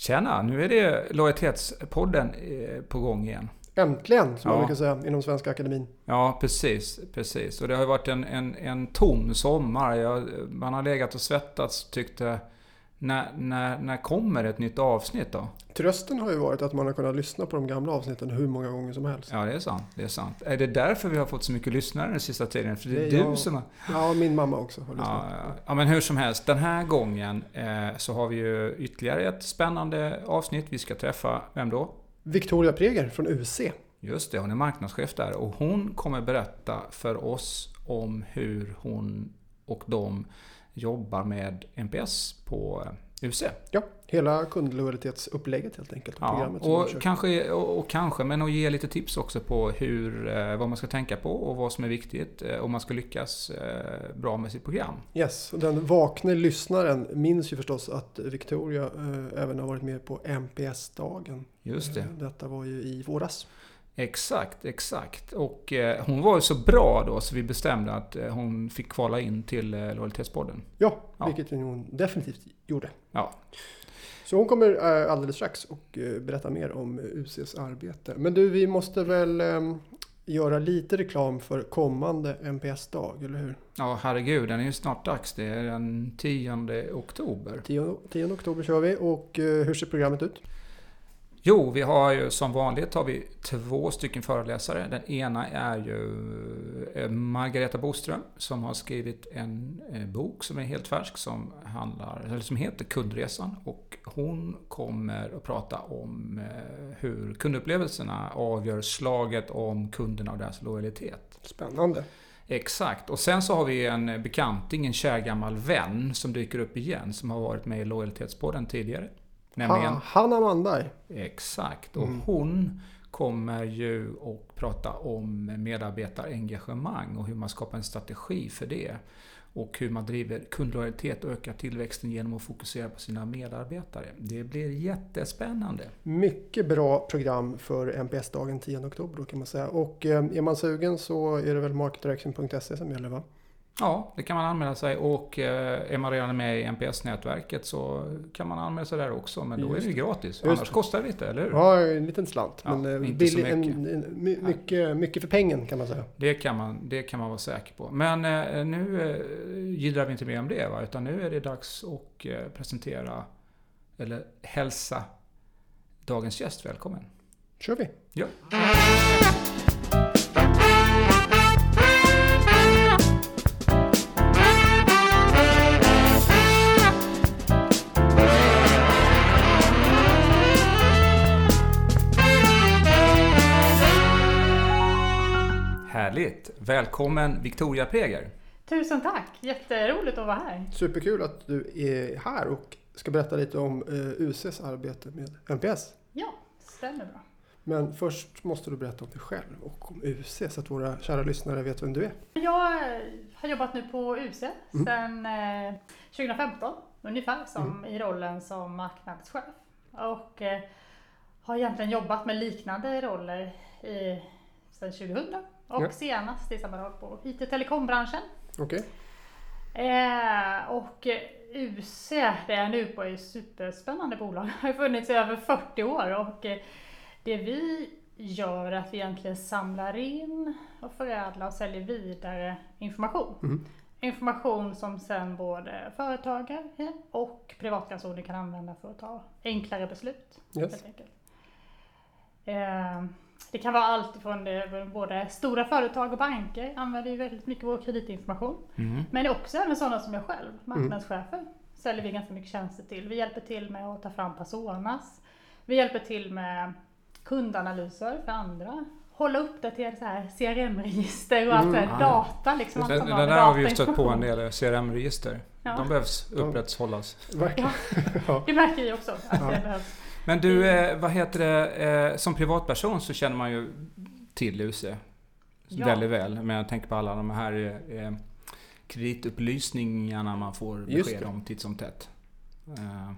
Tjena, nu är det Lojalitetspodden eh, på gång igen. Äntligen, som Ja. man brukar säga inom Svenska Akademin. Ja, precis. precis. Och det har ju varit en, en, en tom sommar. Jag, man har legat och svettats tyckte, när, när, när kommer ett nytt avsnitt då? Trösten har ju varit att man har kunnat lyssna på de gamla avsnitten hur många gånger som helst. Ja, det är sant. Det är sant. Är det därför vi har fått så mycket lyssnare den sista tiden? För det är, Det är du jag. som har... Ja, min mamma också har lyssnat. Ja, ja. ja, men hur som helst. Den här gången eh, så har vi ju ytterligare ett spännande avsnitt. Vi ska träffa, vem då? Victoria Preger från UC. Just det, hon är marknadschef där och hon kommer berätta för oss om hur hon och de jobbar med NPS på UC. Ja, hela kundlojalitetsupplägget helt enkelt. Och Ja, programmet och, kanske, och, och kanske, men att ge lite tips också på hur, eh, vad man ska tänka på och vad som är viktigt eh, om man ska lyckas eh, bra med sitt program. Yes, och den vakne lyssnaren minns ju förstås att Victoria även har varit med på MPS-dagen. Just det. Detta var ju i våras. Exakt, exakt. Och eh, hon var ju så bra då så vi bestämde att eh, hon fick kvala in till eh, Lojalitetspodden. Ja, Ja. vilket hon definitivt gjorde. Ja. Så hon kommer eh, alldeles strax och eh, berätta mer om eh, UCs arbete. Men du, vi måste väl eh, göra lite reklam för kommande MPS-dag, eller hur? Ja, herregud, den är ju snart dags. Det är den 10 oktober. 10, 10 oktober kör vi och eh, hur ser programmet ut? Jo, vi har ju som vanligt har vi två stycken föreläsare. Den ena är ju eh, Margareta Boström som har skrivit en eh, bok som är helt färsk som, handlar, eller som heter Kundresan. Och hon kommer att prata om eh, hur kundupplevelserna avgör slaget om kunderna och deras lojalitet. Spännande. Exakt. Och sen så har vi en bekanting, en kär gammal vän som dyker upp igen som har varit med i Lojalitetspodden tidigare. Nämligen Ha, Hanna Mandberg. Exakt. Och Mm. hon kommer ju att prata om medarbetarengagemang och hur man skapar en strategi för det. Och hur man driver kundlojalitet och ökar tillväxten genom att fokusera på sina medarbetare. Det blir jättespännande. Mycket bra program för MPS-dagen 10 oktober kan man säga. Och eh, är man sugen så är det väl marketdirection.se som gäller va? Ja, det kan man anmäla sig och eh, är man redan med i NPS-nätverket så kan man anmäla sig där också. Men då är Just det ju gratis. Just Annars det. kostar det lite, eller hur? Ja, en liten slant. Ja, men eh, inte billig, en, mycket. en, my, mycket, mycket för pengen kan man säga. Det kan man, det kan man vara säker på. Men eh, nu gidrar vi inte mer om det, va? utan nu är det dags att presentera, eller hälsa dagens gäst välkommen. kör vi. Ja. Härligt! Välkommen Victoria Preger. Tusen tack! Jätteroligt att vara här. Superkul att du är här och ska berätta lite om eh, UCs arbete med MPS. Ja, stämmer bra. Men först måste du berätta om dig själv och om UC så att våra kära lyssnare vet vem du är. Jag eh, har jobbat nu på UC Mm. sedan eh, 2015 ungefär som i rollen som marknadschef. Och har egentligen jobbat med liknande roller i, sedan 2000 och Ja. senast i samma roll på IT och telekombranschen. Okej? Eh, och UC, det är nu på, är ett superspännande bolag. Det har funnits i över 40 år och eh, det vi gör är att vi egentligen samlar in och förädlar och säljer vidare information. Mm. Information som sen både företagare och privatpersoner kan använda för att ta enklare beslut. Yes. Helt enkelt. Eh, Det kan vara allt från både stora företag och banker använder ju väldigt mycket vår kreditinformation. Mm. Men det är också även sådana som jag själv, marknadschefer, säljer vi ganska mycket tjänster till. Vi hjälper till med att ta fram personas. Vi hjälper till med kundanalyser för andra. Hålla uppdaterade så här CRM-register och allt Mm. det Ah. data. Liksom, allt Det, som det där har vi ju stött på en del CRM-register. Ja. De behövs upprätthållas. Verkligen. Ja. Det märker vi också att Ja. det behövs. Men du, eh, vad heter det, eh, som privatperson så känner man ju till UC Ja. väldigt väl. Men jag tänker på alla de här eh, kreditupplysningarna man får besked om titt som tätt. Eh,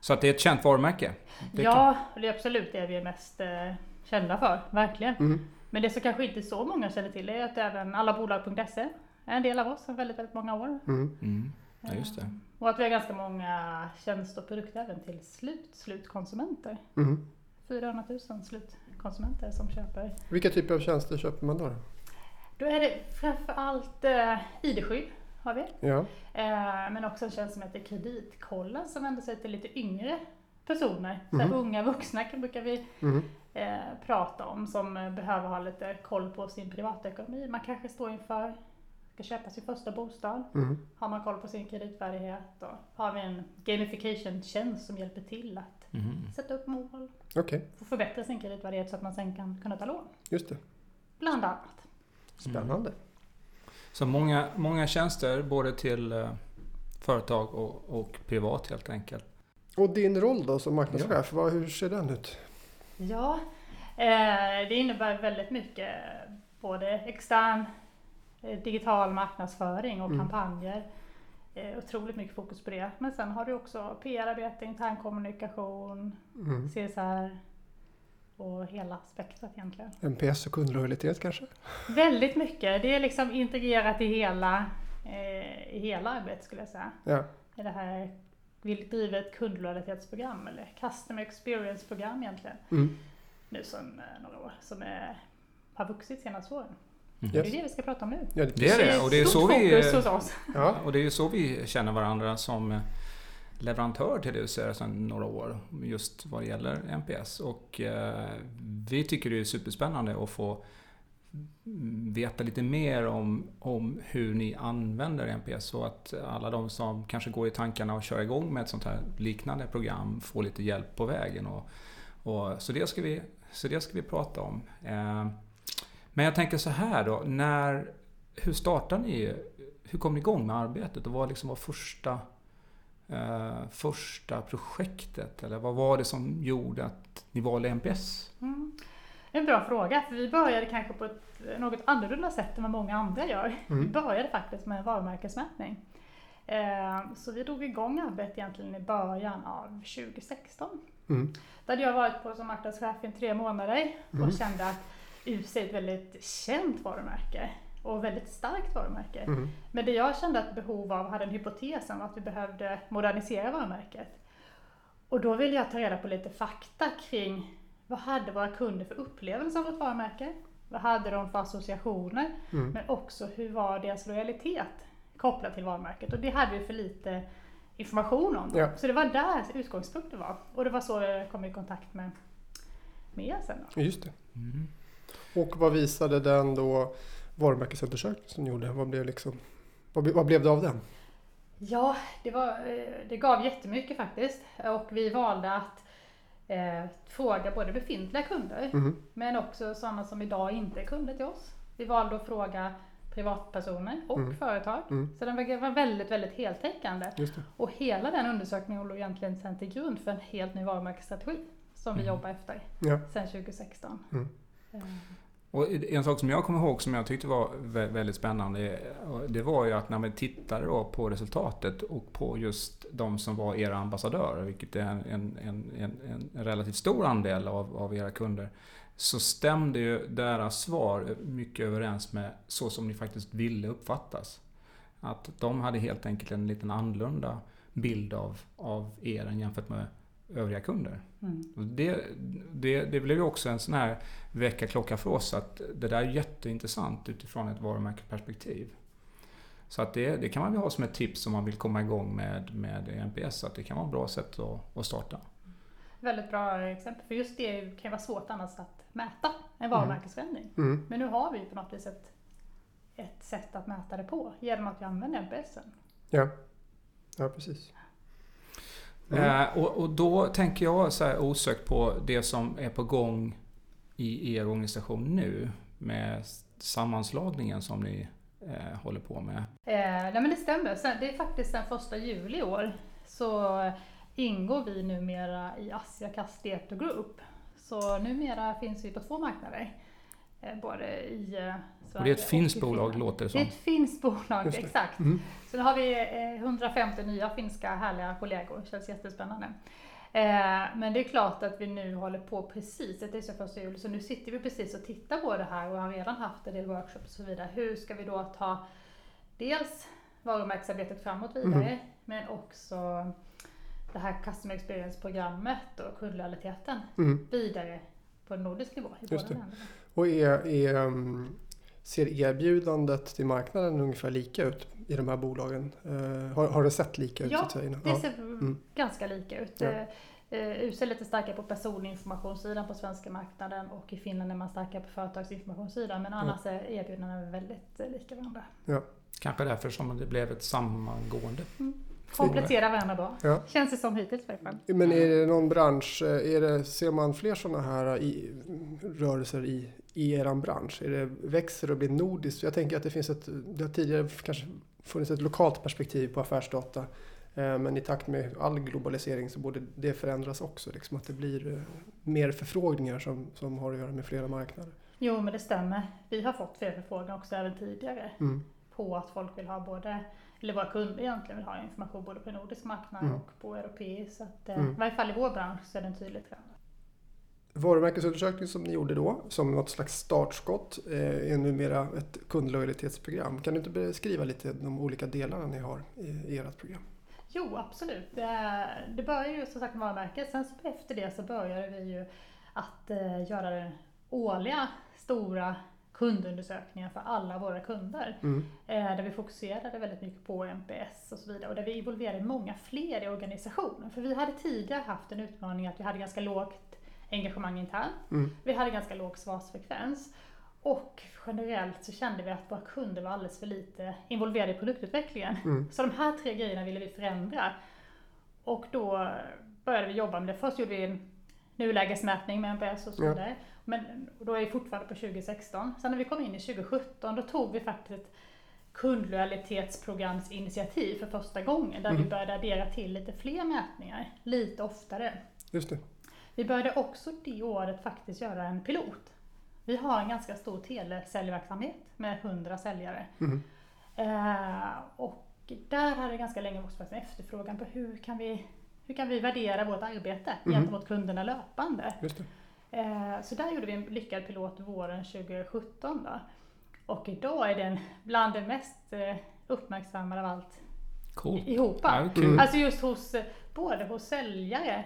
så att det är ett känt varumärke. Det Ja, och det är absolut det vi är mest eh, kända för, verkligen. Mm. Men det som kanske inte så många känner till är att även allabolag.se är en del av oss sedan väldigt, väldigt många år. Mm. Mm. Ja, just det. Och att vi har ganska många tjänster och produkter även till slut, slutkonsumenter. Mm. 400 000 slutkonsumenter som köper. Vilka typer av tjänster köper man då? Då är det framförallt eh, ID-skydd har vi. Ja. Eh, men också en tjänst som heter Kreditkollen som vänder sig till lite yngre personer. Så Mhm. unga vuxna brukar vi Mm. eh, prata om som eh, behöver ha lite koll på sin privatekonomi. Man kanske står inför ska köpa sin första bostad. Mm. Har man koll på sin kreditvärdighet och har vi en gamification-tjänst som hjälper till att Mhm. sätta upp mål Okej, och förbättra sin kreditvärdighet så att man sen kan kunna ta lån. just det. Bland annat. Spännande. Så många, många tjänster både till eh, företag och, och privat helt enkelt. Och din roll då som marknadschef, vad, hur ser den ut? Ja, eh, det innebär väldigt mycket både extern digital marknadsföring och Mm. kampanjer. Eh, otroligt mycket fokus på det. Men sen har du också PR-arbete, intern kommunikation, Mm. CSR och hela spektrat egentligen. NPS och kundlojalitet kanske? Väldigt mycket. Det är liksom integrerat i hela, eh, i hela arbetet skulle jag säga. Ja. I det här, vi driver ett kundlojalitetsprogram eller customer experience-program egentligen. Mm. nu som eh, några år, som är, har vuxit senaste åren. Mhm. Det är det vi ska prata om nu. Ja, Det är det, och det är så vi-. Ja. Och det är ju så vi känner varandra som eh, leverantör till UC sedan några år. Just vad det gäller NPS. Och eh, vi tycker det är superspännande att få mm, veta lite mer om, om hur ni använder NPS. Så att alla de som kanske går i tankarna och kör igång med ett sånt här liknande program får lite hjälp på vägen. Och, och, så, det ska vi, så det ska vi prata om. Eh, men jag tänker så här då. När, hur startar ni? Hur kom ni igång med arbetet och vad liksom var första, eh, första projektet? Eller vad var det som gjorde att ni valde NPS? Mm. Det är En bra fråga, för vi började kanske på ett något annorlunda sätt än vad många andra gör. Vi Mm. började faktiskt med en varumärkesmätning. Eh, Så vi drog igång arbetet egentligen i början av 2016. Mm. Där hade jag varit på som marknadschef i tre månader och Mm. kände att UC är ett väldigt känt varumärke och väldigt starkt varumärke. Mm. Men det jag kände ett behov av, hade en hypotes om att vi behövde modernisera varumärket. Och då ville jag ta reda på lite fakta kring vad hade våra kunder för upplevelse av vårt varumärke? Vad hade de för associationer? Mm. Men också hur var deras lojalitet kopplat till varumärket? Och det hade vi för lite information om. Ja. Så det var där utgångspunkten var. Och det var så jag kom i kontakt med, med er sen. Då. Just det. Mm. Och vad visade den då varumärkesundersökningen som ni gjorde? Vad blev, liksom, vad, vad blev det av den? Ja, det, var, eh, det gav jättemycket faktiskt. Och vi valde att eh, fråga både befintliga kunder Mm. men också sådana som idag inte är kunder till oss. Vi valde att fråga privatpersoner och Mm. företag. Mm. Så den var- väldigt, väldigt heltäckande. Och hela den undersökningen låg egentligen sen till grund för en helt ny varumärkesstrategi som vi Mm. jobbar efter Ja. sedan 2016. Och en sak som jag kommer ihåg som jag tyckte var väldigt spännande eh, det var ju att när vi tittade då på resultatet och på just de som var era ambassadörer, vilket är en, en, en, en, relativt stor andel av, av era kunder, så stämde ju deras svar mycket överens med så som ni faktiskt ville uppfattas. Att de hade helt enkelt en liten annorlunda bild av, av er jämfört med övriga kunder. Mm. Och Det, det, det blev ju också en sån här väckarklocka för oss att det där är jätteintressant utifrån ett varumärkesperspektiv. Så att det, det kan man väl ha som ett tips om man vill komma igång med, med NPS, att det kan vara ett bra sätt att, att starta. Väldigt bra exempel, för just det kan ju vara svårt annars att mäta en varumärkesförändring. Mm. Men nu har vi på något vis ett, ett sätt att mäta det på genom att vi använder NPS. Ja. ja, precis. Mm. Eh, och, och då tänker jag så här osökt på det som är på gång i er organisation nu med sammanslagningen som ni eh, håller på med. Eh, nej men det stämmer. Det är faktiskt den första juli i år så ingår vi numera i Asia Casteto Group. Så numera finns vi på två marknader. Eh, både i eh, Sverige Och det är ett finskt bolag låter det Det som. är ett finskt bolag, det. exakt. Mm. Så nu har vi eh, 150 nya finska härliga kollegor, det känns jättespännande. Eh, Men det är klart att vi nu håller på precis, det är så första juli, så nu sitter vi precis och tittar på det här och har redan haft en del workshops och så vidare. Hur ska vi då ta dels varumärkesarbetet framåt vidare. Men också det här Customer Experience-programmet och kundlojaliteten Mm. vidare på nordisk nivå i båda Just det. länderna. Och är, är, um, ser erbjudandet till marknaden ungefär lika ut i de här bolagen? Eh, har, har det sett lika ut? Ja, så att säga? Det ser ganska lika ut. Ja. Ja. USA är lite starkare på personinformationssidan på svenska marknaden och i Finland är man starkare på företagsinformationssidan. Men annars är erbjudandena väldigt eh, lika varandra. Kanske därför som det blev ett sammangående. Kompletterar varandra bra. Ja. Känns det som hittills i alla fall. Men är det någon bransch, är det, ser man fler sådana här i, rörelser i, i er bransch? Är det, växer och blir nordiskt? Jag tänker att det finns ett, det har tidigare kanske funnits ett lokalt perspektiv på affärsdata. eh, Men i takt med all globalisering så borde det förändras också. Liksom att det blir eh, mer förfrågningar som, som har att göra med flera marknader. Jo, men det stämmer. Vi har fått fler förfrågningar också även tidigare Mm. på att folk vill ha både, eller våra kunder egentligen vill ha information både på nordisk marknad Mm. och på europeisk. Så att, eh, Mm. i varje fall i vår bransch så är det en tydlig trend. Varumärkesundersökning som ni gjorde då, som något slags startskott, eh, är numera ett kundlojalitetsprogram. Kan du inte beskriva lite de olika delarna ni har i, ert program? Jo, absolut. Det, det börjar ju som sagt med varumärket. Sen så efter det så började vi ju att eh, göra den årliga stora kundundersökningen för alla våra kunder. Mm. Eh, där vi fokuserade väldigt mycket på NPS och så vidare. Och där vi involverade många fler i organisationen. För vi hade tidigare haft en utmaning att vi hade ganska lågt engagemang internt. Mm. Vi hade ganska låg svarsfrekvens. Och generellt så kände vi att våra kunder var alldeles för lite involverade i produktutvecklingen. Mm. Så de här tre grejerna ville vi förändra. Och då började vi jobba med det. Först gjorde vi en nulägesmätning med NPS och så Ja. Men då är vi fortfarande på 2016. Sen när vi kom in i 2017 då tog vi faktiskt ett kundlojalitetsprogramsinitiativ för första gången. Där vi Mm. började addera till lite fler mätningar, lite oftare. Just det. Vi började också det året faktiskt göra en pilot. Vi har en ganska stor telesäljverksamhet med 100 säljare. Mm. Eh, och där hade det ganska länge också varit en efterfrågan på hur kan vi, hur kan vi värdera vårt arbete Mhm. gentemot kunderna löpande. Just det. Eh, så där gjorde vi en lyckad pilot våren 2017. Då. Och idag är den bland det mest eh, uppmärksammade av allt Coolt. ihop. Mm. Alltså just hos, både hos säljare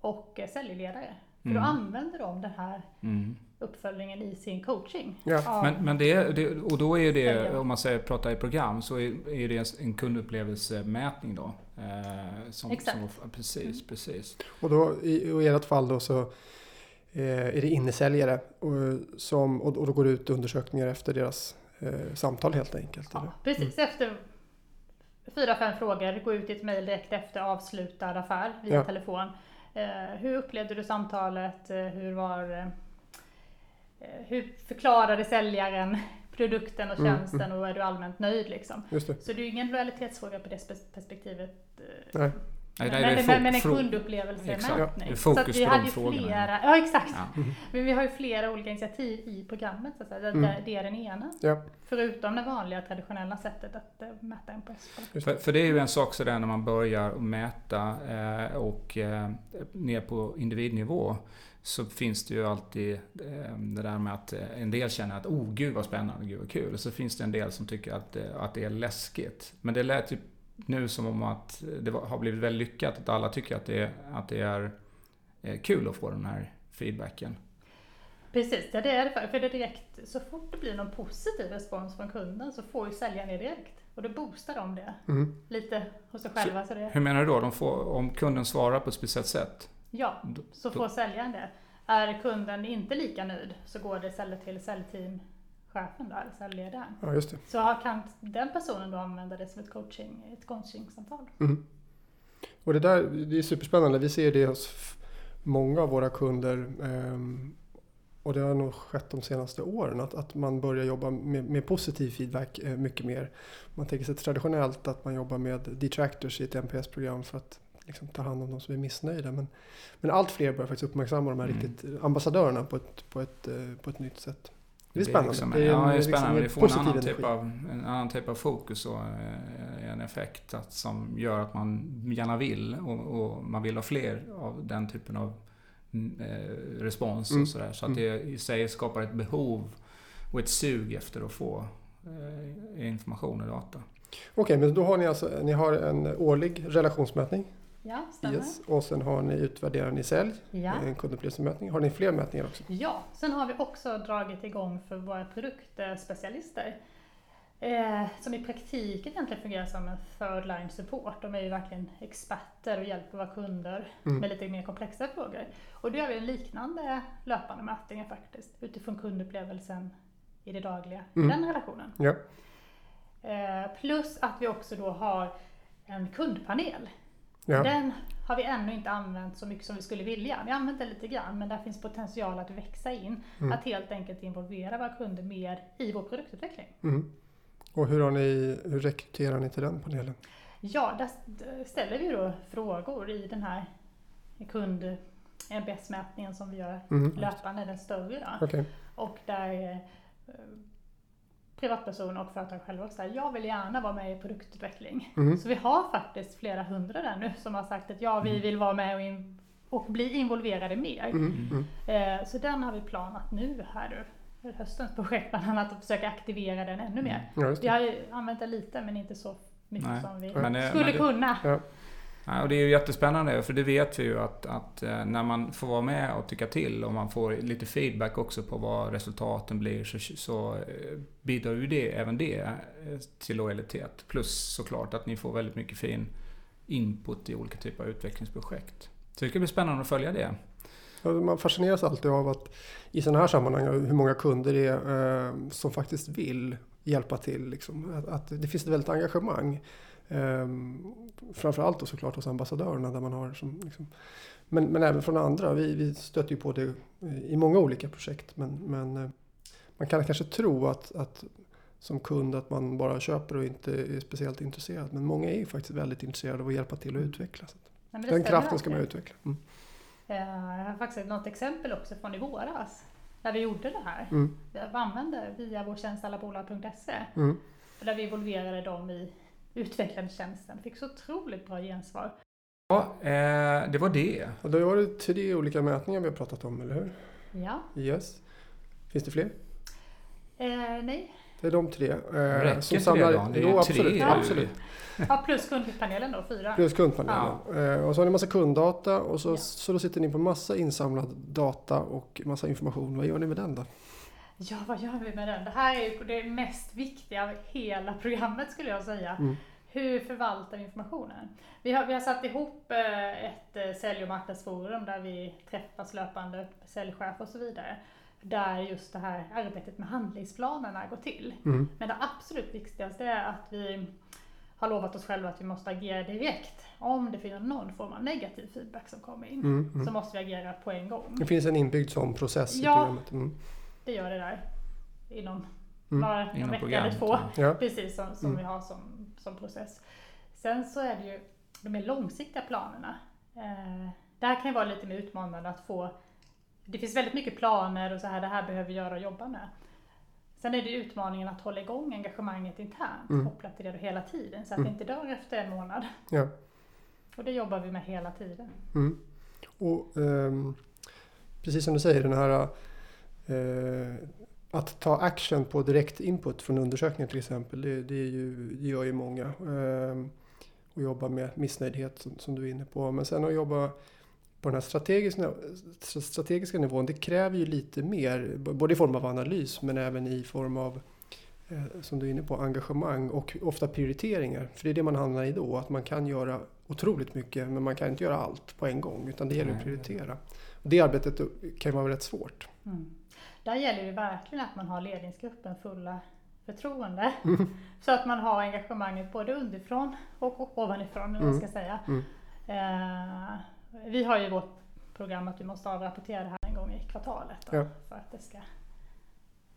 och eh, säljledare. För då Mm. använder de den här Mm. uppföljningen i sin coaching. Ja. Men, men det, det, och då är det, Säljare. om man säger prata i program, så är, är det en kundupplevelsemätning då. Eh, som, Exakt. Som, precis, precis. Och då i, i ert fall då så är det innesäljare och, som, och, och då går det ut undersökningar efter deras eh, samtal helt enkelt? Ja, eller? precis. Efter fyra, fem frågor, gå ut i ett mejl direkt efter avslutad affär via Ja. telefon. Eh, hur upplevde du samtalet? Eh, hur var eh, hur förklarade säljaren produkten och Mm, tjänsten och är du allmänt nöjd liksom? Just det. Så det är ju ingen lojalitetsfråga på det spe- perspektivet. eh, Nej. Nej, men, nej, det är men, men en fro- Exakt. Kundupplevelsemätning. är Så att vi på hade de ju flera, ja exakt. Ja. Men vi har ju flera olika initiativ i programmet så att säga. Det, Mm. det är den ena. Ja. Förutom det vanliga traditionella sättet att eh, mäta NPS. på. För, för det är ju en sak sådär när man börjar mäta eh, och eh, ner på individnivå så finns det ju alltid eh, det där med att eh, en del känner att oh gud vad spännande, gud vad kul. Och så finns det en del som tycker att, att det är läskigt. Men det lät ju nu som om att det har blivit väldigt lyckat, att alla tycker att det, är- att det är eh, kul att få den här feedbacken. Precis, ja, det är det. För, för det är direkt, så fort det blir någon positiv respons från kunden så får ju säljaren det direkt. Och då boostar de det Mm. lite hos sig själva. Så det, Hur menar du då? De får, om kunden svarar på ett speciellt sätt? ja, så då- får säljaren det. Är kunden inte lika nöjd så går det istället till säljteamchefen där, eller säljledaren. Ja, just det. Så har- kan den personen då använda det som ett coaching, ett coachingsamtal. Mm. Och det där det är superspännande. Vi ser det hos många av våra kunder. ehm, och det har nog skett de senaste åren att, att man börjar jobba med, med positiv feedback eh, mycket mer. Man tänker sig traditionellt att man jobbar med detractors i ett NPS-program för att liksom, ta hand om de som är missnöjda. Men, men allt fler börjar faktiskt uppmärksamma de här Mm. riktigt ambassadörerna på ett, på ett, eh, på ett nytt sätt. Det är spännande. liksom- Det är ja, det är liksom spännande. en det får en annan, energi. typ av, en annan typ av fokus och eh, en effekt att, som gör att man gärna vill och, och man vill ha fler av den typen av mm, eh, respons Mm. och sådär. Så att det i sig skapar ett behov och ett sug efter att få eh, information och data. Okej, men då har ni alltså ni har en årlig relationsmätning. Ja, stämmer. Yes. Och sen har ni utvärderar ni sälj, Ja. en kundupplevelsemätning. Har ni fler mätningar också? Ja, sen har vi också dragit igång för våra produktspecialister. Eh, som i praktiken egentligen fungerar som en third line support. De är ju verkligen experter och hjälper våra kunder Mm. med lite mer komplexa frågor. Och då gör vi en liknande löpande mätningar faktiskt utifrån kundupplevelsen i det dagliga Mm. i den relationen. Ja. Eh, plus att vi också då har en kundpanel. Ja. Den har vi ännu inte använt så mycket som vi skulle vilja. Vi har använt den lite grann men där finns potential att växa in. Mm. Att helt enkelt involvera våra kunder mer i vår produktutveckling. Mm. Och hur, har ni, hur rekryterar ni till den panelen? Ja, där st- ställer vi då frågor i den här kund NPS-mätningen som vi gör Mm. löpande, den större då. Okej. Och där eh, privatpersoner och företag själva säger jag vill gärna vara med i produktutveckling. Mm. Så vi har faktiskt flera hundra där nu som har sagt att ja, vi vill vara med och, in, och bli involverade mer. Mm. Mm. Eh, så den har vi planat nu här nu. Höstens projekt bland annat att försöka aktivera den ännu mer. Ja, just Vi har ju använt den lite men inte så mycket Nej, som vi men det- skulle men kunna. Ja. Ja, och det är ju jättespännande för det vet vi ju att, att eh, när man får vara med och tycka till och man får lite feedback också på vad resultaten blir så, så eh, bidrar ju det, även det eh, till lojalitet. Plus såklart att ni får väldigt mycket fin input i olika typer av utvecklingsprojekt. Så det ska bli spännande att följa det. Man fascineras alltid av att i sådana här sammanhang hur många kunder det är eh, som faktiskt vill hjälpa till. Liksom. Att, att det finns ett väldigt engagemang. Eh, framförallt då såklart hos ambassadörerna där man har som, liksom, men, men även från andra. Vi, vi stöter ju på det i många olika projekt. Men, men eh, man kan kanske tro att, att som kund att man bara köper och inte är speciellt intresserad. Men många är ju faktiskt väldigt intresserade av att hjälpa till att utveckla. Så att den kraften ska man utveckla. Mm. Eh, Jag har faktiskt något exempel också från i våras. Där vi gjorde det här. Mm. Vi använde via vår tjänst allabolag.se. Mm. Där vi involverade dem i utvecklande tjänsten. Fick så otroligt bra gensvar. Ja, eh, det var det. Och då var det tre olika mätningar vi har pratat om, eller hur? Ja. Yes. Finns det fler? Eh, nej. Det är de tre. Eh, Räcker som inte det då? Det är jo, absolut. tre. absolut. Ja, plus kundpanelen då, fyra. Plus kundpanelen. Eh, och så har ni massa kunddata och så, Ja. så då sitter ni på massa insamlad data och massa information. Vad gör ni med den då? Ja, vad gör vi med den? Det här är ju det mest viktiga av hela programmet skulle jag säga. Mm. Hur förvaltar vi informationen? Vi har, vi har satt ihop eh, ett eh, sälj och marknadsforum där vi träffas löpande, säljchef och så vidare. Där just det här arbetet med handlingsplanerna går till. Mm. Men det absolut viktigaste är att vi har lovat oss själva att vi måste agera direkt. Om det finns någon form av negativ feedback som kommer in Mm. så Mm. måste vi agera på en gång. Det finns en inbyggd sån process i Ja. programmet. Mm. Det gör det där inom Mm. bara Inom vecka eller programmet. två. Ja. Precis som, som Mm. vi har som, som process. Sen så är det ju de mer långsiktiga planerna. Eh, där kan ju vara lite mer utmanande att få Det finns väldigt mycket planer och så här, det här behöver vi göra och jobba med. Sen är det utmaningen att hålla igång engagemanget internt Mm. kopplat till det hela tiden så att Mm. det inte dör efter en månad. Ja. Och det jobbar vi med hela tiden. Mm. Och ehm, precis som du säger, den här eh, att ta action på direkt input från undersökningar till exempel, det, det, ju, det gör ju många. Ehm, och jobba med missnöjdhet som, som du är inne på. Men sen att jobba på den här strategiska, strategiska nivån, det kräver ju lite mer, både i form av analys men även i form av eh, som du är inne på, engagemang och ofta prioriteringar. För det är det man hamnar i då, att man kan göra otroligt mycket men man kan inte göra allt på en gång utan det gäller att prioritera. Och det arbetet kan vara rätt svårt. Mm. Där gäller det verkligen att man har ledningsgruppen fulla förtroende. Mm. Så att man har engagemanget både underifrån och ovanifrån, vad man ska säga. Mm. Eh, vi har ju i vårt program att vi måste avrapportera det här en gång i kvartalet. Då, Ja. För att det ska...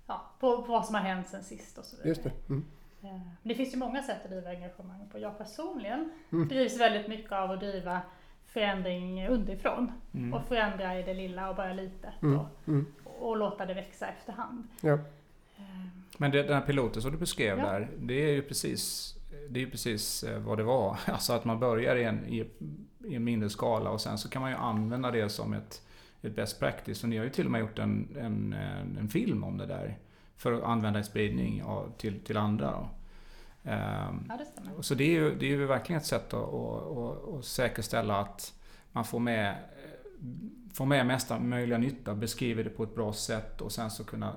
Ja, på, på vad som har hänt sen sist och så vidare. Just det. Mm. Eh, Men det finns ju många sätt att driva engagemang på. Jag personligen Mm. drivs väldigt mycket av att driva förändring underifrån. Mm. Och förändra i det lilla och börja litet. Mm. Och, Mm. Och låta det växa efterhand. Ja. Eh, Men det, den här piloten som du beskrev Ja. där, det är ju precis, det är ju precis eh, vad det var. Alltså att man börjar i en, i, i en mindre skala och sen så kan man ju använda det som ett, ett best practice. Och ni har ju till och med gjort en, en, en, en film om det där. För att använda i spridning av, till, till andra. Då. Ehm, Ja, det stämmer. Så det är ju, det är ju verkligen ett sätt att, att, att, att säkerställa att man får med, Få med mesta möjliga nytta, beskriva det på ett bra sätt och sen så kunna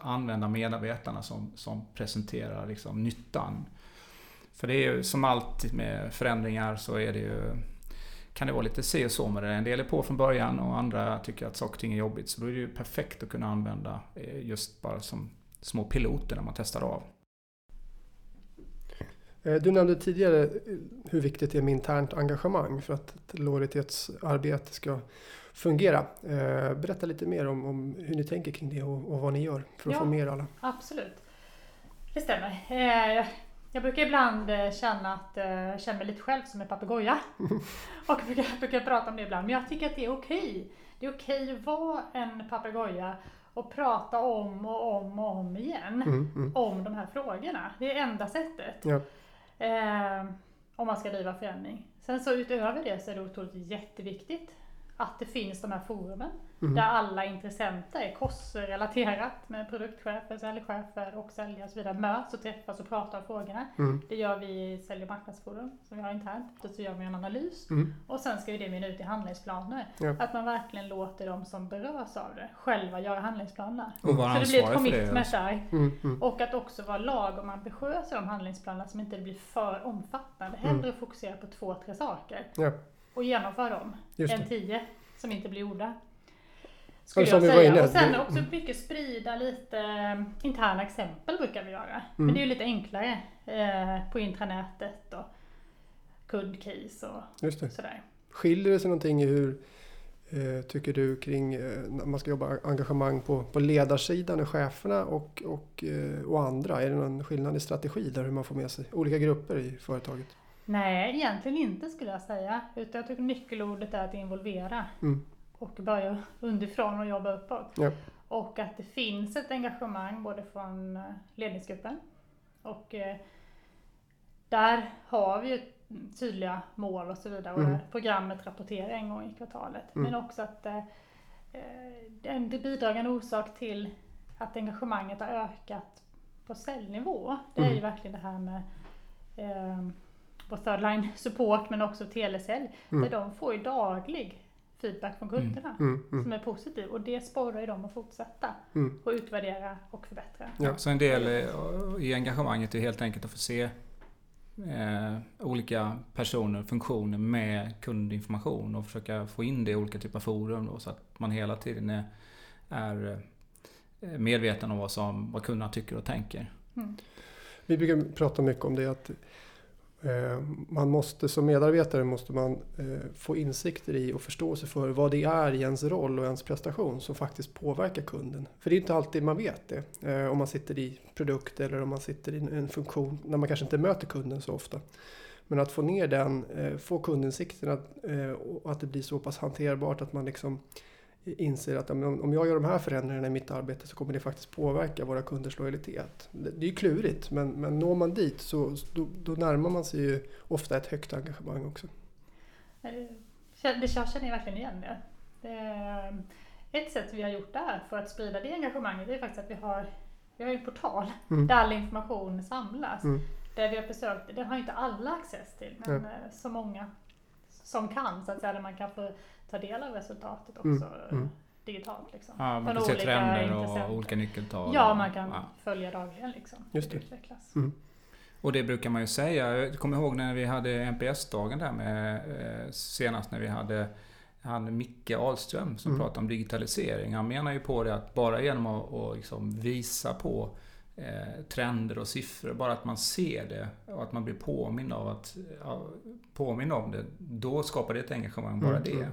använda medarbetarna som, som presenterar liksom nyttan. För det är ju som alltid med förändringar så är det ju kan det vara lite si och så med det. En del är på från början och andra tycker att saker och ting är jobbigt. Så då är det ju perfekt att kunna använda eh, just bara som små piloter när man testar av. Eh, Du nämnde tidigare eh, hur viktigt det är med internt engagemang för att ett lojalitetsarbete ska fungera. Eh, Berätta lite mer om, om hur ni tänker kring det och, och vad ni gör för att Ja. få med er alla. Absolut. Det stämmer. Jag brukar ibland känna att jag känner mig lite själv som en papegoja. Och brukar, brukar prata om det ibland. Men jag tycker att det är okej. Det är okej att vara en papegoja och prata om och om och om igen Mm, mm. om de här frågorna. Det är enda sättet. Ja. Eh, om man ska driva förändring. Sen så utöver det så är det otroligt jätteviktigt att det finns de här forumen Mm. där alla intressenter, kostrelaterat med produktchefer, säljchefer och säljare och så vidare möts och träffas och pratar om frågorna. Mm. Det gör vi i Sälj och marknadsforum som vi har internt. Så gör vi en analys Mm. och sen ska ju det mynna ut i handlingsplaner. Ja. Att man verkligen låter de som berörs av det själva göra handlingsplaner. Och vara Så det blir ett för det. commitment där. Mm. Mm. Och att också vara lagom ambitiös i de handlingsplanerna som inte blir för omfattande. Mm. Hellre fokusera på två, tre saker Ja, och genomföra dem än det. tio som inte blir gjorda. Skulle jag säga. och sen också mycket sprida lite eh, interna exempel brukar vi göra. Men Mm. det är ju lite enklare eh, på intranätet och kundcase och Just det. sådär. Skiljer det sig någonting i hur eh, tycker du kring eh, när man ska jobba engagemang på, på ledarsidan och cheferna och, och, och andra? Är det någon skillnad i strategi där hur man får med sig olika grupper i företaget? Nej, egentligen inte skulle jag säga. Utan jag tycker nyckelordet är att involvera Mm. Och börja underifrån och jobba uppåt. Ja. Och att det finns ett engagemang både från eh, ledningsgruppen och eh, där har vi ju tydliga mål och så vidare. Och Mm. det programmet rapporterar en gång i kvartalet. Mm. Men också att eh, eh, en bidragande orsak till att engagemanget har ökat på säljnivå. Det är ju Mm. verkligen det här med eh, vår third line support men också telesälj. Mm. Där de får ju daglig feedback från kunderna Mm. Mm. som är positiv och det sporrar ju dem att fortsätta Mm. och utvärdera och förbättra. Ja. Så en del eh, i engagemanget är helt enkelt att få se eh, olika personer och funktioner med kundinformation och försöka få in det i olika typer av forum då, så att man hela tiden är, är eh, medveten om vad, som, vad kunderna tycker och tänker. Mm. Vi brukar prata mycket om det att Eh, man måste som medarbetare måste man eh, få insikter i och förståelse för vad det är i ens roll och ens prestation som faktiskt påverkar kunden. För det är inte alltid man vet det. Eh, om man sitter i produkt eller om man sitter i en- funktion när man kanske inte möter kunden så ofta. Men att få ner den, få kundinsikten att, och att det blir så pass hanterbart att man liksom inser att om jag gör de här förändringarna i mitt arbete så kommer det faktiskt påverka våra kunders lojalitet. Det det är ju klurigt men, men når man dit så då, då närmar man sig ju ofta ett högt engagemang också. Eh, Det känner jag verkligen igen det. det. Ett sätt vi har gjort där för att sprida det engagemanget är faktiskt att vi har, vi har en portal Mm. där all information samlas. Mm. Där vi har försökt, det har inte alla access till, men eh, så många som kan så att säga, där man kan få ta del av resultatet också Mm, mm. digitalt. Liksom. Ja, man Från kan se trender och olika nyckeltal. Ja, man kan ja. följa dagligen liksom. Just det. utvecklas. Mm. Och det brukar man ju säga. Jag kommer ihåg när vi hade NPS-dagen där med eh, senast när vi hade han Micke Ahlström som Mm. pratade om digitalisering. Han menar ju på det att bara genom att, att liksom visa på eh, trender och siffror, bara att man ser det och att man blir påmind av att ja, påmind om det, då skapar det ett engagemang, bara Mm, det.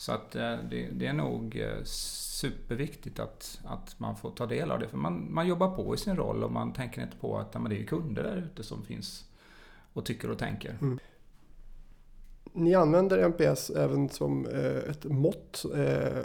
Mm. Så att eh, det, det är nog eh, superviktigt att, att man får ta del av det. För man, man jobbar på i sin roll och man tänker inte på att ja, men det är kunder där ute som finns och tycker och tänker. Ni använder NPS även som eh, ett mått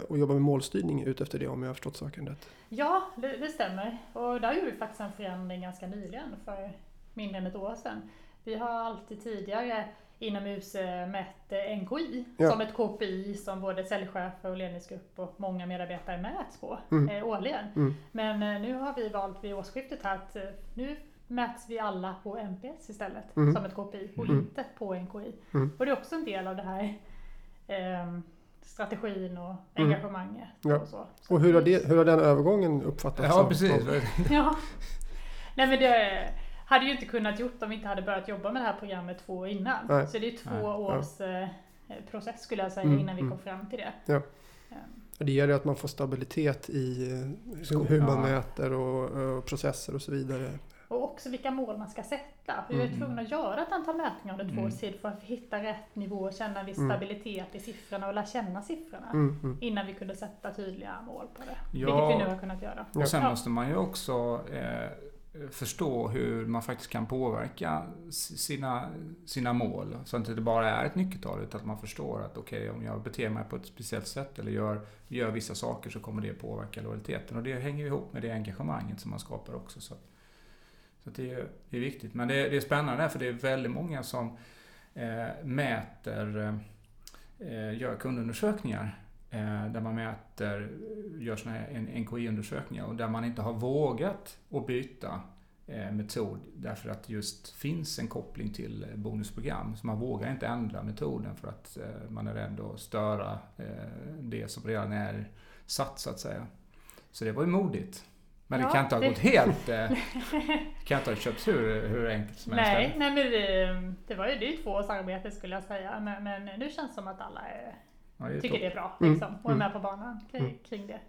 och jobbar med målstyrning utefter det om jag har förstått saken rätt. Ja, det, det stämmer. Och där gjorde vi faktiskt en förändring ganska nyligen, för mindre än ett år sedan. Vi har alltid tidigare inom UC mätt eh, NKI Ja. som ett KPI som både säljchefer och ledningsgrupp och många medarbetare mäts på Mm. eh, årligen. Mm. Men eh, nu har vi valt vid årsskiftet här att eh, nu mäts vi alla på MPS istället, Mm. som ett KPI och Mm. inte på NKI. Mm. Och det är också en del av det här ehm, strategin och Mm. engagemanget. Ja. Och, så. Så Och hur har, det- hur har den övergången uppfattats? Ja, av- precis. Ja. Nej men det hade ju inte kunnat gjort om vi inte hade börjat jobba med det här programmet två år innan. Nej. Så det är två Nej. års eh, process skulle jag säga Mm, innan vi mm. kom fram till det. Ja. Ehm, Det gäller att man får stabilitet i eh, liksom hur man Ja. mäter och, och processer och så vidare. Och också vilka mål man ska sätta. Vi är Mm. tvungna att göra ett antal mätningar under två Mm. års tid för att hitta rätt nivå och känna en viss Mm. stabilitet i siffrorna och lära känna siffrorna. Mm, mm. Innan vi kunde sätta tydliga mål på det. Ja. Vilket vi nu har kunnat göra. Och sen Ja. måste man ju också eh, förstå hur man faktiskt kan påverka sina, sina mål. Så att det inte bara är ett nyckeltal utan att man förstår att okej, om jag beter mig på ett speciellt sätt eller gör, gör vissa saker så kommer det påverka lojaliteten. Och det hänger ju ihop med det engagemanget som man skapar också. Så, så att det, är, det är viktigt. Men det, det är spännande för det är väldigt många som eh, mäter, eh, gör kundundersökningar där man mäter, gör såna här NKI-undersökningar och där man inte har vågat att byta eh, metod därför att just finns en koppling till eh, bonusprogram. Så man vågar inte ändra metoden för att eh, man är rädd att störa eh, det som redan är satt så att säga. Så det var ju modigt. Men Ja, det kan inte ha det- gått helt... Eh, kan inte ha köpts hur, hur enkelt som helst. Nej, nej men det, det var ju det är ju två års arbete skulle jag säga. Men, men nu känns det som att alla är, Ja, det tycker det är bra Mm, liksom, och är mm. med på banan kring, Mm. kring det.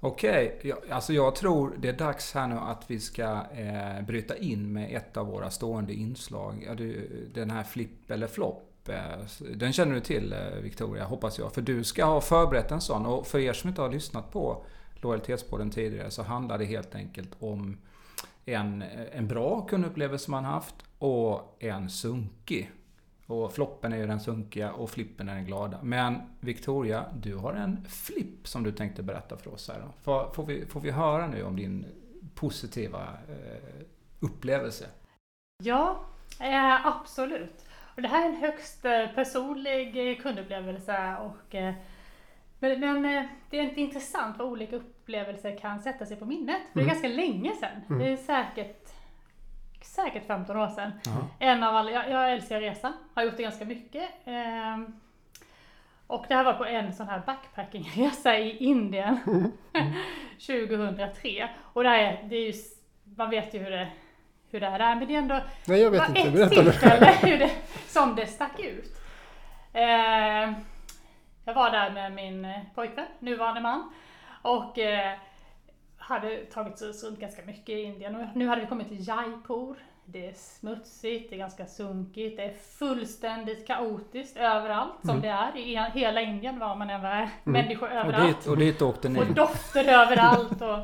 Okej, ja, alltså jag tror det är dags här nu att vi ska eh, bryta in med ett av våra stående inslag. Ja, du, den här flipp eller flopp. Eh, den känner du till eh, Victoria, hoppas jag. För du ska ha förberett en sån. Och för er som inte har lyssnat på Lojalitetspodden tidigare så handlar det helt enkelt om en, en bra kundupplevelse man haft och en sunkig. Och floppen är ju den sunkiga och flippen är den glada. Men Victoria, du har en flipp som du tänkte berätta för oss här. Får, får, vi, får vi höra nu om din positiva eh, upplevelse? Ja, eh, absolut. Och det här är en högst eh, personlig eh, kundupplevelse och eh, men, men eh, det är inte intressant vad olika upplevelser kan sätta sig på minnet. För det är Mm. ganska länge sedan. Mm. Det är säkert, säkert 15 år sedan. Jaha. En av alla, jag, jag älskar resa, har gjort det ganska mycket. Ehm, och det här var på en sån här backpackingresa i Indien 2003. Och det här är, det är ju, man vet ju hur det, hur det här är, men det är ändå Nej, jag vet inte. ett tillfälle hur det, som det stack ut. Ehm, jag var där med min eh, pojkvän, nuvarande man. Och eh, hade tagit oss runt ganska mycket i Indien. Och nu hade vi kommit till Jaipur. Det är smutsigt, det är ganska sunkigt, det är fullständigt kaotiskt överallt som Mm. det är i hela Indien var man än var. Människor Och överallt. dit, och dit åkte ni? Och dofter överallt. Och,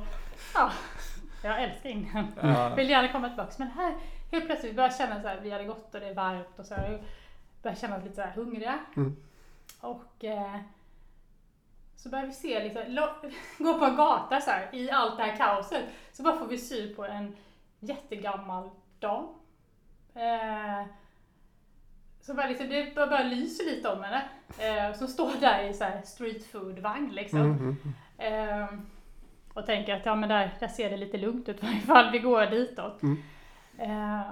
ja, jag älskar Indien. Ja. Vill gärna komma tillbaka. Men här, helt plötsligt, vi började känna så här, vi hade gått och det är varmt och så. Vi började känna oss lite så här hungriga. Mm. Och eh, så börjar vi se, liksom, lo- gå på en gata så här, i allt det här kaoset. Så bara får vi syn på en jättegammal dam. Eh, så bara liksom, det bara, bara lyser lite om henne. Eh, som står där i så här street food vagn liksom. Mm, mm, Eh, och tänker att ja, men där, där ser det lite lugnt ut i varje fall, vi går ditåt. Mm. Eh,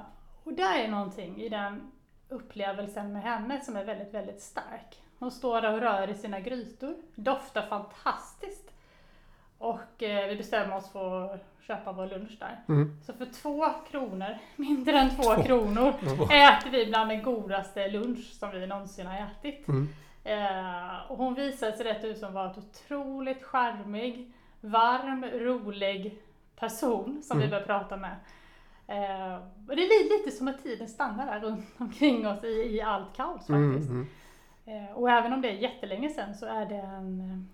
och där är någonting i den upplevelsen med henne som är väldigt, väldigt stark. Hon står där och rör i sina grytor, doftar fantastiskt. Och eh, vi bestämmer oss för att köpa vår lunch där. mm. Så för två kronor, mindre än två, Två. kronor, Två. äter vi bland den godaste lunch som vi någonsin har ätit. Mm. Eh, och hon visade sig rätt ut som var ett otroligt charmig, varm, rolig person som vi Mm. började prata med. Eh, och det är li- lite som att tiden stannar där runt omkring oss i, i allt kaos Mm, faktiskt. mm. Eh, och även om det är jättelänge sedan så är det en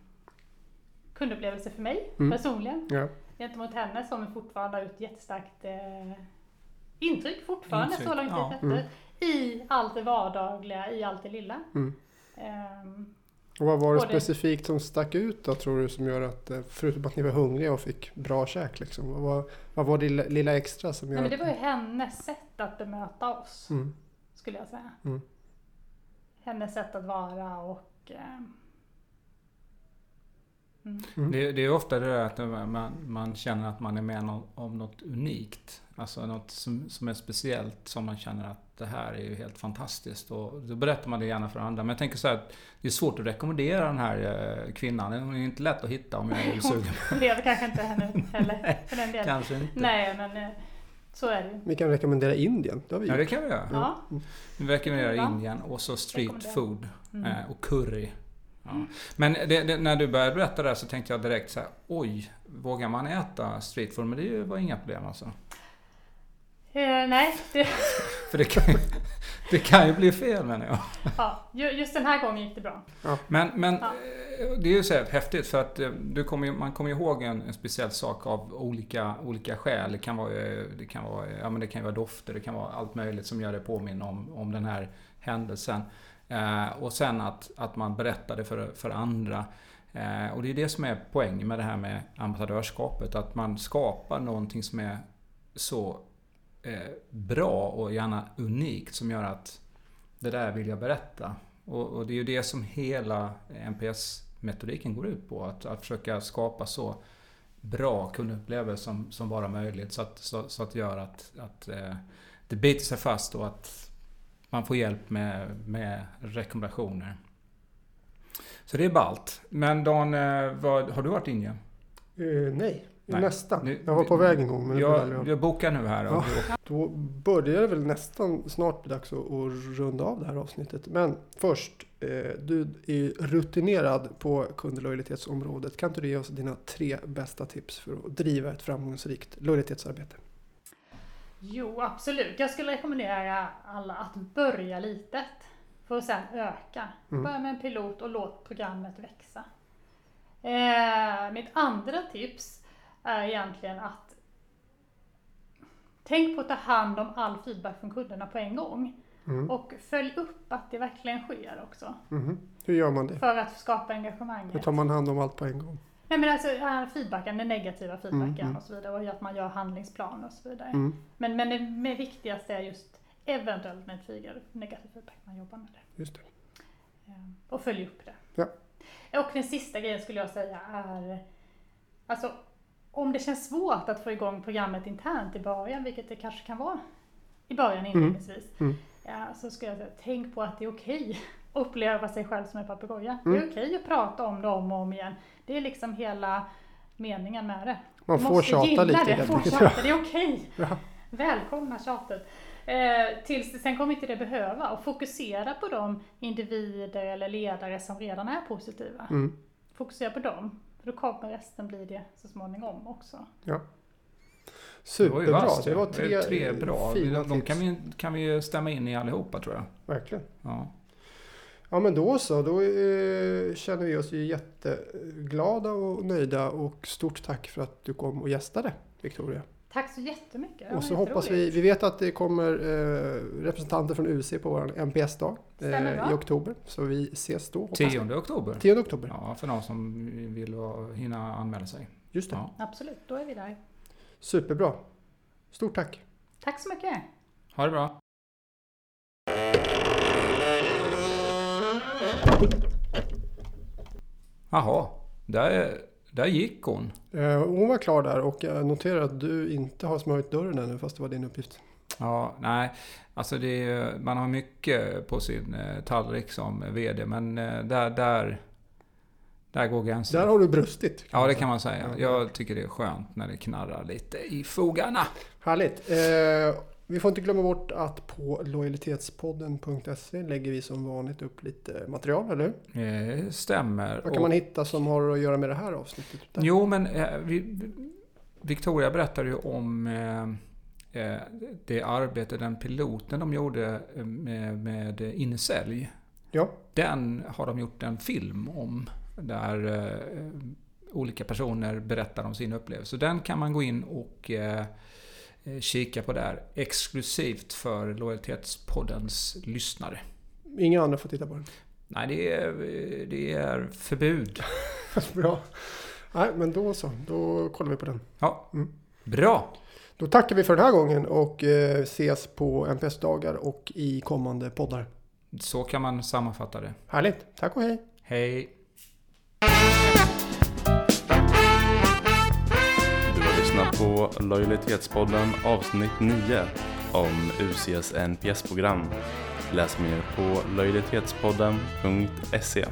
kundupplevelse för mig Mm. personligen. Ja. Gentemot henne som fortfarande har ett jättestarkt eh, intryck fortfarande Intryck, så lång tid ja. efter. Mm. I allt det vardagliga, i allt det lilla. Mm. Ehm, Och vad var det specifikt som stack ut då tror du som gör att, eh, förutom att ni var hungriga och fick bra käk liksom, vad var, vad var det lilla, extra som nej, gör men det var ju hennes sätt att bemöta oss, Mm. skulle jag säga. Mm. Hennes sätt att vara och... ehm, Mm. Mm. Det, det är ofta det där att man, man känner att man är med om, om något unikt. Alltså något som, som är speciellt som man känner att det här är ju helt fantastiskt. Och då berättar man det gärna för andra. Men jag tänker så här att det är svårt att rekommendera den här eh, kvinnan. Den är inte lätt att hitta om jag är sugen. Hon lever kanske inte ännu heller för den delen. Kanske inte. Nej, men eh, så är det ju. Vi kan rekommendera Indien. Det har vi Ja, gjort. det kan vi göra. Ja. Vi rekommenderar Ja. Indien och så street food Mm. eh, och curry. Ja. Mm. Men det, det, när du började berätta det här så tänkte jag direkt så här, oj, vågar man äta street food? Men det var inga problem alltså. Eh, nej, det, För det kan, ju- det kan ju bli fel menar jag. ja, ju- just den här gången gick det bra. Men, men Ja. eh, det är ju så här häftigt för att eh, du kommer ju, man kommer ihåg en, en speciell sak av olika, olika skäl. Det kan, vara, eh, det, kan vara, ja, men det kan vara dofter, det kan vara allt möjligt som gör det påminna om, om den här händelsen. Eh, och sen att, att man berättar det för, för andra. Eh, och det är det som är poängen med det här med ambassadörskapet. Att man skapar någonting som är så eh, bra och gärna unikt som gör att det där vill jag berätta. Och, och det är ju det som hela NPS-metodiken går ut på. Att, att försöka skapa så bra kundupplevelser som, som bara möjligt. Så att, så, så att det gör att, att eh, det biter sig fast och att man får hjälp med, med rekommendationer. Så det är ballt. Men Dan, eh, vad, har du varit i Indien? Eh, nej, Nej. nästan. Nu- jag var på väg en gång men Jag, av. jag bokar nu här. Ja. Då börjar det väl nästan snart bli dags att, att runda av det här avsnittet. Men först, eh, du är ju rutinerad på kundlojalitetsområdet. Kan inte du ge oss dina tre bästa tips för att driva ett framgångsrikt lojalitetsarbete? Jo, absolut. Jag skulle rekommendera alla att börja litet för att sedan öka. Mm. Börja med en pilot och låt programmet växa. Eh, mitt andra tips är egentligen att tänk på att ta hand om all feedback från kunderna på en gång. Mm. Och följ upp att det verkligen sker också. Mhm. Hur gör man det? För att skapa Hur engagemanget. tar man hand om allt på en gång? Nej men alltså feedbacken, den negativa feedbacken Mm, mm. och så vidare. Och att man gör handlingsplan och så vidare. Mm. Men, men det men viktigaste är just eventuellt med negativ feedback, man jobbar med det. Just det. Eh, Och följ upp det. Ja. Och den sista grejen skulle jag säga är, alltså om det känns svårt att få igång programmet internt i början, vilket det kanske kan vara i början inledningsvis, Mm. ja, så ska jag säga, tänk på att det är okej att uppleva sig själv som en papegoja. Det Mm. är okej att prata om det om och om igen. Det är liksom hela meningen med det. Man Du får måste tjata gilla lite det, helt få enkelt. tjata, det är okej. Ja. Välkomna tjatet. Eh, tills, sen kommer inte det behöva och fokusera på de individer eller ledare som redan är positiva. Mm. Fokusera på dem. För då kommer resten bli det så småningom också. Superbra. vasst, Det var ja. tre, tre bra. fina De, de kan vi, kan vi stämma in i allihopa tror jag. Verkligen. Ja. Ja men då så, då eh, känner vi oss ju jätteglada och nöjda och stort tack för att du kom och gästade Victoria. Tack så jättemycket. Och så hoppas vi, vi vet att det kommer eh, representanter från UC på vår NPS-dag bra. i oktober. Så vi ses då. hoppas jag. 10 oktober. 10 oktober, Ja, för någon som vill hinna anmäla sig. just det. Ja. Absolut, då är vi där. Superbra. Stort tack. Tack så mycket. Ha det bra. Jaha, där, där gick hon. Eh, hon var klar där och jag noterar att du inte har smörjt dörren ännu fast det var din uppgift. Ja, nej, alltså det är, man har mycket på sin eh, tallrik som VD, men eh, där, där, där går gränsen. Där har du brustit. Ja, det kan man säga. Ja, Jag tycker det är skönt när det knarrar lite i fogarna. Härligt. Eh, vi får inte glömma bort att på lojalitetspodden.se lägger vi som vanligt upp lite material, eller hur? Eh, stämmer. Vad kan man hitta som har att göra med det här avsnittet? Där. Jo, men eh, vi, Victoria berättade ju om eh, det arbete, den piloten de gjorde med, med Innesälj. Ja, Den har de gjort en film om. Där eh, olika personer berättar om sin upplevelse. Så den kan man gå in och kika på där. Exklusivt för Lojalitetspoddens lyssnare. inga andra får titta på den. Nej, det är, det är förbud. Bra. Nej, men då så. Då kollar vi på den. Ja, Mm. bra. Då tackar vi för den här gången och eh, ses på NPS-dagar och i kommande poddar. Så kan man sammanfatta det. Härligt. Tack och hej. Hej! Lyssnar på Lojalitetspodden avsnitt 9 om UCs NPS-program. Läs mer på lojalitetspodden.se.